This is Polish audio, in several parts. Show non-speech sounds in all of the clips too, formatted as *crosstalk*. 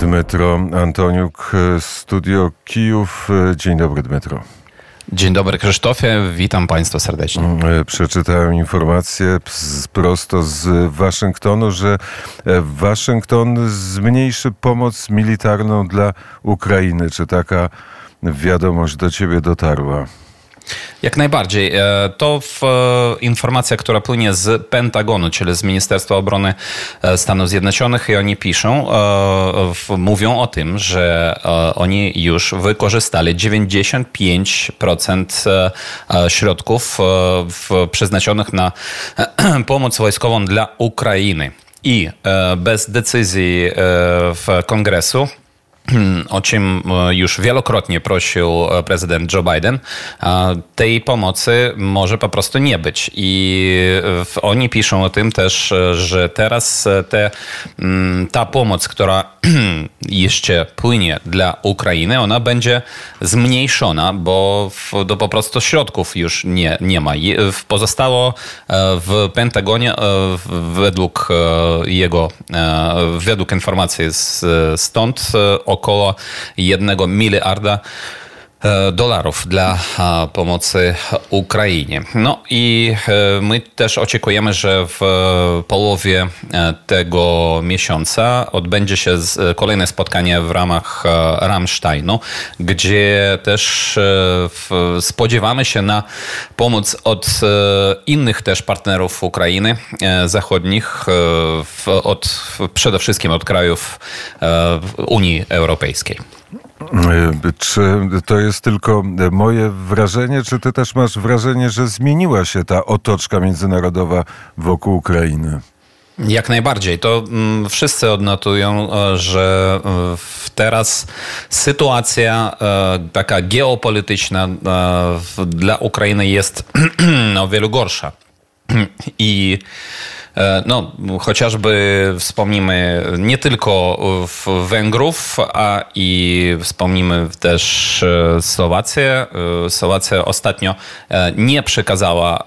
Dmytro Antoniuk, Studio Kijów. Dzień dobry, Dmytro. Dzień dobry Krzysztofie, witam Państwa serdecznie. Mm, przeczytałem informację prosto z Waszyngtonu, że e, Waszyngton zmniejszy pomoc militarną dla Ukrainy. Czy taka wiadomość do Ciebie dotarła? Jak najbardziej. E, to w, e, informacja, która płynie z Pentagonu, czyli z Ministerstwa Obrony e, Stanów Zjednoczonych i oni piszą, mówią o tym, że oni już wykorzystali 95% środków przeznaczonych na *clears throat* pomoc wojskową dla Ukrainy. I bez decyzji w Kongresu o czym e, już wielokrotnie prosił e, prezydent Joe Biden, tej pomocy może po prostu nie być. I oni piszą o tym też, e, że teraz te, mm, ta pomoc, która *clears throat* jeszcze płynie dla Ukrainy, ona będzie zmniejszona, bo do po prostu środków już nie, nie ma. Pozostało w Pentagonie według jego, według informacji stąd około jednego miliarda E, dolarów dla pomocy Ukrainie. No i e, my też oczekujemy, że w połowie e, tego miesiąca odbędzie się kolejne spotkanie w ramach Rammsteinu, gdzie też spodziewamy się na pomoc od innych też partnerów Ukrainy zachodnich, od, przede wszystkim od krajów Unii Europejskiej. Czy to jest tylko moje wrażenie, czy ty też masz wrażenie, że zmieniła się ta otoczka międzynarodowa wokół Ukrainy? Jak najbardziej. To mm, wszyscy odnotują, e, że e, teraz sytuacja e, taka geopolityczna dla Ukrainy jest *clears throat* o wiele gorsza. *clears throat* I E, no, chociażby wspomnimy nie tylko Węgrów, a i wspomnimy też e, Słowację. E, Słowacja ostatnio nie przekazała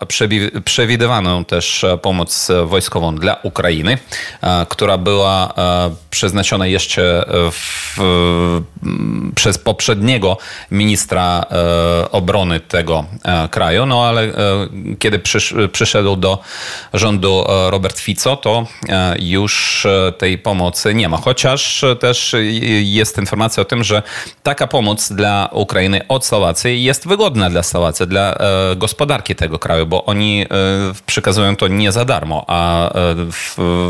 przewidywaną też pomoc wojskową dla Ukrainy, która była przeznaczona jeszcze w, przez poprzedniego ministra obrony tego kraju, no ale kiedy przysz, przyszedł do rządu Robert Fico, to e, już e, tej pomocy nie ma. Chociaż też jest informacja o tym, że taka pomoc dla Ukrainy od Słowacji jest wygodna dla Słowacji, dla e, gospodarki tego kraju, bo oni przekazują to nie za darmo, a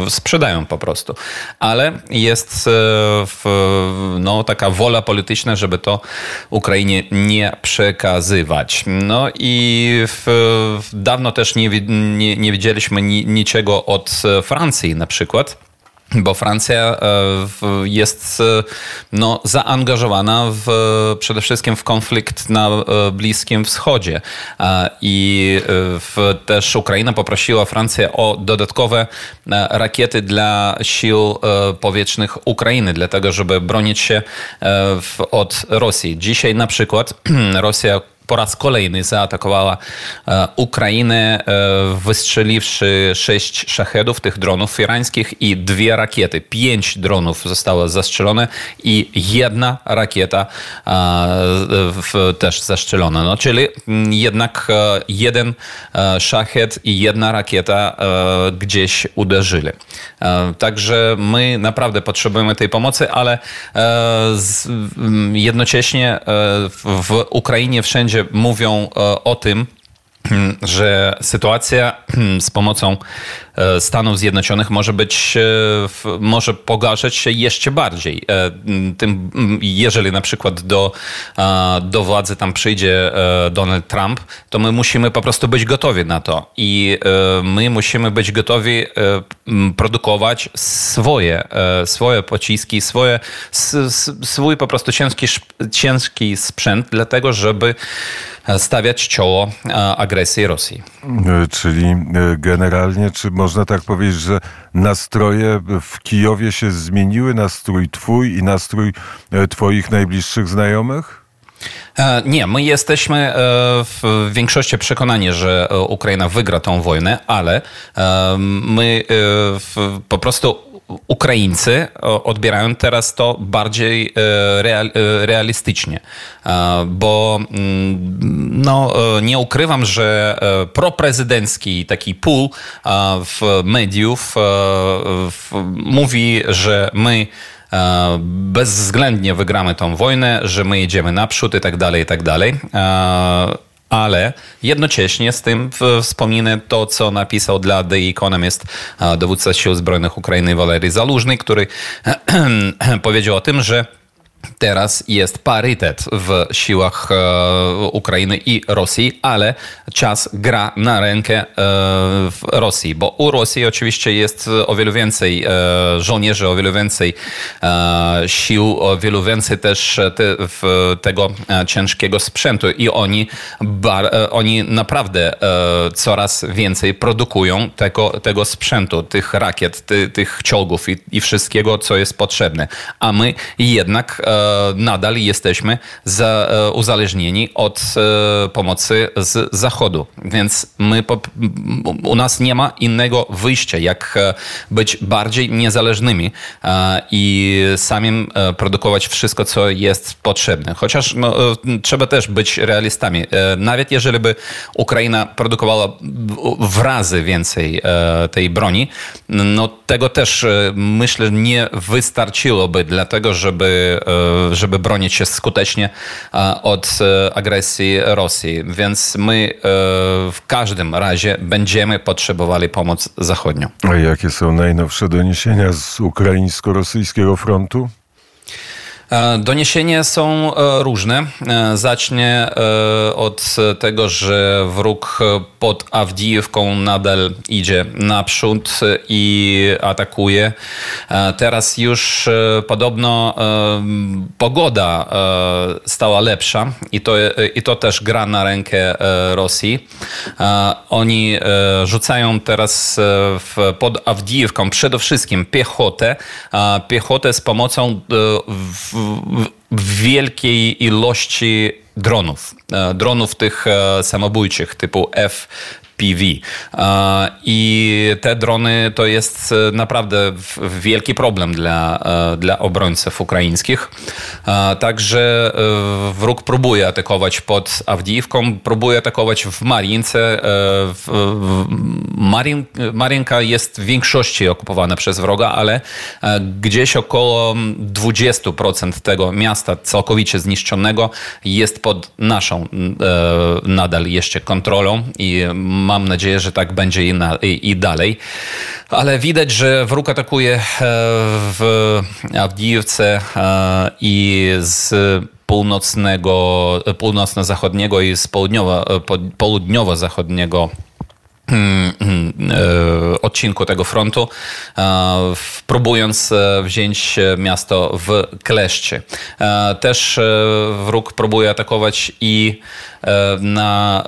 sprzedają po prostu. Ale jest no, taka wola polityczna, żeby to Ukrainie nie przekazywać. No i dawno też nie, nie, nie widzieliśmy niczego od e, Francji na przykład bo Francja e, jest e, no, zaangażowana w, przede wszystkim w konflikt na Bliskim Wschodzie. I w, też Ukraina poprosiła Francję o dodatkowe rakiety dla sił powietrznych Ukrainy, dlatego żeby bronić się od Rosji. Dzisiaj na przykład *clears throat* Rosja po raz kolejny zaatakowała e, Ukrainę, e, wystrzeliwszy sześć szachedów, tych dronów irańskich i dwie rakiety. Pięć dronów zostało zastrzelone i jedna rakieta e, też zastrzelona. No, czyli jednak jeden szachet i jedna rakieta gdzieś uderzyli. Także my naprawdę potrzebujemy tej pomocy, ale jednocześnie w Ukrainie wszędzie mówią e, o tym, że sytuacja z pomocą Stanów Zjednoczonych może być, e, może pogarszać się jeszcze bardziej. Tym, jeżeli na przykład do, do władzy tam przyjdzie Donald Trump, to my musimy po prostu być gotowi na to. I my musimy być gotowi produkować swoje, swoje pociski, swoje, swój po prostu ciężki, ciężki sprzęt, dlatego żeby stawiać czoło agresji Rosji. E, czyli e, generalnie, czy można tak powiedzieć, że nastroje w Kijowie się zmieniły, nastrój twój i nastrój e, twoich najbliższych znajomych? Nie, my jesteśmy w większości przekonani, że Ukraina wygra tą wojnę, ale my po prostu Ukraińcy odbierają teraz to bardziej real, realistycznie, bo mm, no, nie ukrywam, że proprezydencki taki pool w mediów mówi, że my bezwzględnie wygramy tą wojnę, że my jedziemy naprzód i tak dalej, i tak dalej ale jednocześnie z tym wspominę to, co napisał dla The Economist dowódca sił zbrojnych Ukrainy Walery Zalużny, który *clears throat* powiedział o tym, że Teraz jest parytet w siłach e, Ukrainy i Rosji, ale czas gra na rękę e, w Rosji, bo u Rosji oczywiście jest o wiele więcej e, żołnierzy, o wiele więcej e, sił, o wiele więcej też te, tego e, ciężkiego sprzętu i oni, bar, e, oni naprawdę coraz więcej produkują tego, tego sprzętu, tych rakiet, ty, tych ciągów i, i wszystkiego, co jest potrzebne. A my jednak E, nadal jesteśmy za, e, uzależnieni od e, pomocy z Zachodu. Więc my, u nas nie ma innego wyjścia, jak być bardziej niezależnymi i samim produkować wszystko, co jest potrzebne. Chociaż no, trzeba też być realistami. Nawet jeżeli by Ukraina produkowała w razy więcej tej broni, no tego też myślę nie wystarczyłoby dlatego, żeby żeby bronić się skutecznie od e, agresji Rosji. Więc my e, w każdym razie będziemy potrzebowali pomoc zachodnią. A jakie są najnowsze doniesienia z ukraińsko-rosyjskiego frontu? E, doniesienia są e, różne. E, zacznie od tego, że wróg pod Awdijewką nadal idzie naprzód i atakuje. Teraz już podobno pogoda stała lepsza i to, i to też gra na rękę Rosji. Oni rzucają teraz pod Awdijewką przede wszystkim piechotę. Piechotę z pomocą wielkiej ilości dronów. E, dronów tych e, samobójczych typu F FPV. I te drony to jest e, naprawdę wielki problem dla, e, dla obrońców ukraińskich. Także e, wróg próbuje atakować pod Awdijiwką, próbuje atakować w Marince. Marin, Marinka jest w większości okupowana przez wroga, ale gdzieś około 20% tego miasta całkowicie zniszczonego jest pod naszą nadal jeszcze kontrolą i mam nadzieję, że tak będzie i, na, i, i dalej. Ale widać, że wróg atakuje e, w Awdijewce e, i z północnego, północno-zachodniego i z południowo, południowo-zachodniego mm, e, odcinku tego frontu, próbując wziąć miasto w kleszcze. Też wróg próbuje atakować i na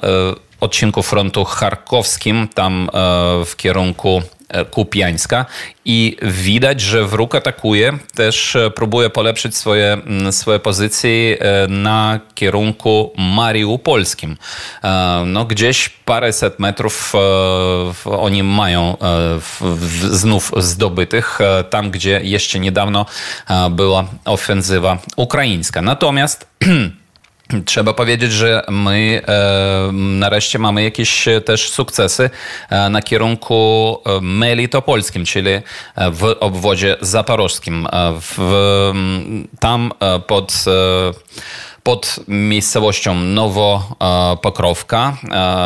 odcinku frontu charkowskim, tam e, w kierunku e, Kupiańska i widać, że wróg atakuje, też e, próbuje polepszyć swoje, swoje pozycje na kierunku mariupolskim. No, gdzieś paręset metrów oni mają znów zdobytych, tam gdzie jeszcze niedawno była ofensywa ukraińska. Natomiast *clears throat* Trzeba powiedzieć, że my e, nareszcie mamy jakieś też sukcesy e, na kierunku e, Melitopolskim, czyli w obwodzie zaporożskim. W, tam pod pod miejscowością Nowopokrowka.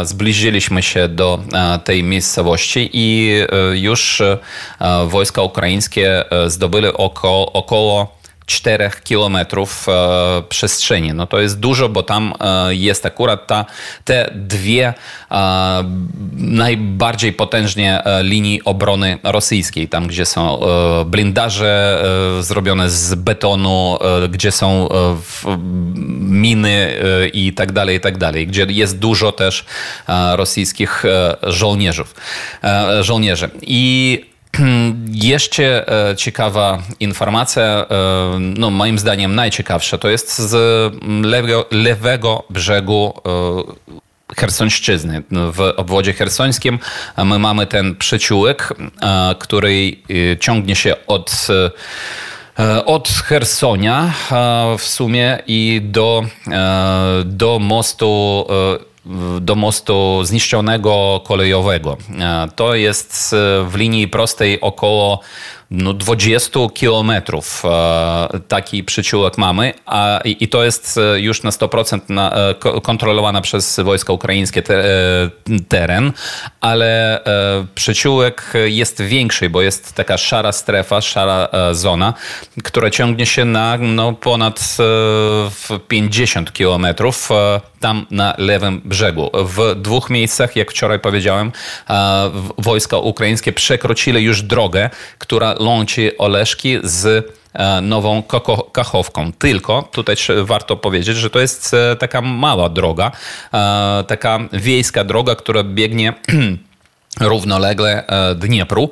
Zbliżyliśmy się do tej miejscowości i już wojska ukraińskie zdobyły około, około 4 kilometrów e, przestrzeni. No to jest dużo, bo tam e, jest akurat ta, te dwie e, najbardziej potężnie linii obrony rosyjskiej. Tam, gdzie są blindaże zrobione z betonu, gdzie są miny i tak dalej, i tak dalej. Gdzie jest dużo też rosyjskich żołnierzów, żołnierzy. I *clears throat* jeszcze e, ciekawa informacja, e, no moim zdaniem najciekawsza, to jest z lewego, lewego brzegu Hersońszczyzny. W obwodzie hersońskim my mamy ten przeciułek, który ciągnie się od od Hersonia w sumie i do, do mostu do mostu zniszczonego kolejowego. To jest w linii prostej około no 20 kilometrów e, taki przyciółek mamy a, i to jest e, już na 100% na, e, kontrolowana przez wojska ukraińskie te, teren, ale przyciółek jest większy, bo jest taka szara strefa, szara zona, która ciągnie się na no, ponad 50 kilometrów tam na lewym brzegu. W dwóch miejscach, jak wczoraj powiedziałem, wojska ukraińskie przekroczyli już drogę, która łączy Oleszki z e, nową Kachowką. Tylko tutaj warto powiedzieć, że to jest e, taka mała droga, e, taka wiejska droga, która biegnie *clears throat* równolegle Dniepru,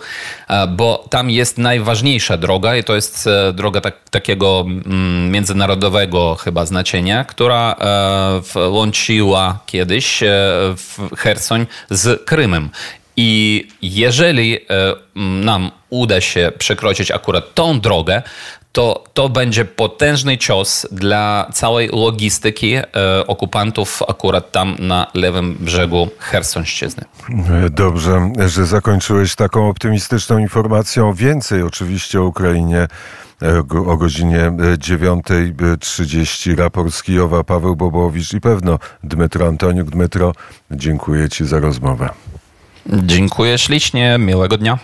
bo tam jest najważniejsza droga i to jest droga tak, takiego mm, międzynarodowego chyba znaczenia, która łączyła kiedyś Hersoń z Krymem. I jeżeli nam uda się przekroczyć akurat tą drogę, to to będzie potężny cios dla całej logistyki e, okupantów akurat tam na lewym brzegu Chersonszczyzny. Dobrze, że zakończyłeś taką optymistyczną informacją. Więcej oczywiście o Ukrainie e, o godzinie 9.30. Raport z Kijowa, Paweł Bobowicz i pewno Dmytro Antoniuk. Dmytro, dziękuję Ci za rozmowę. Dziękuję ślicznie, miłego dnia.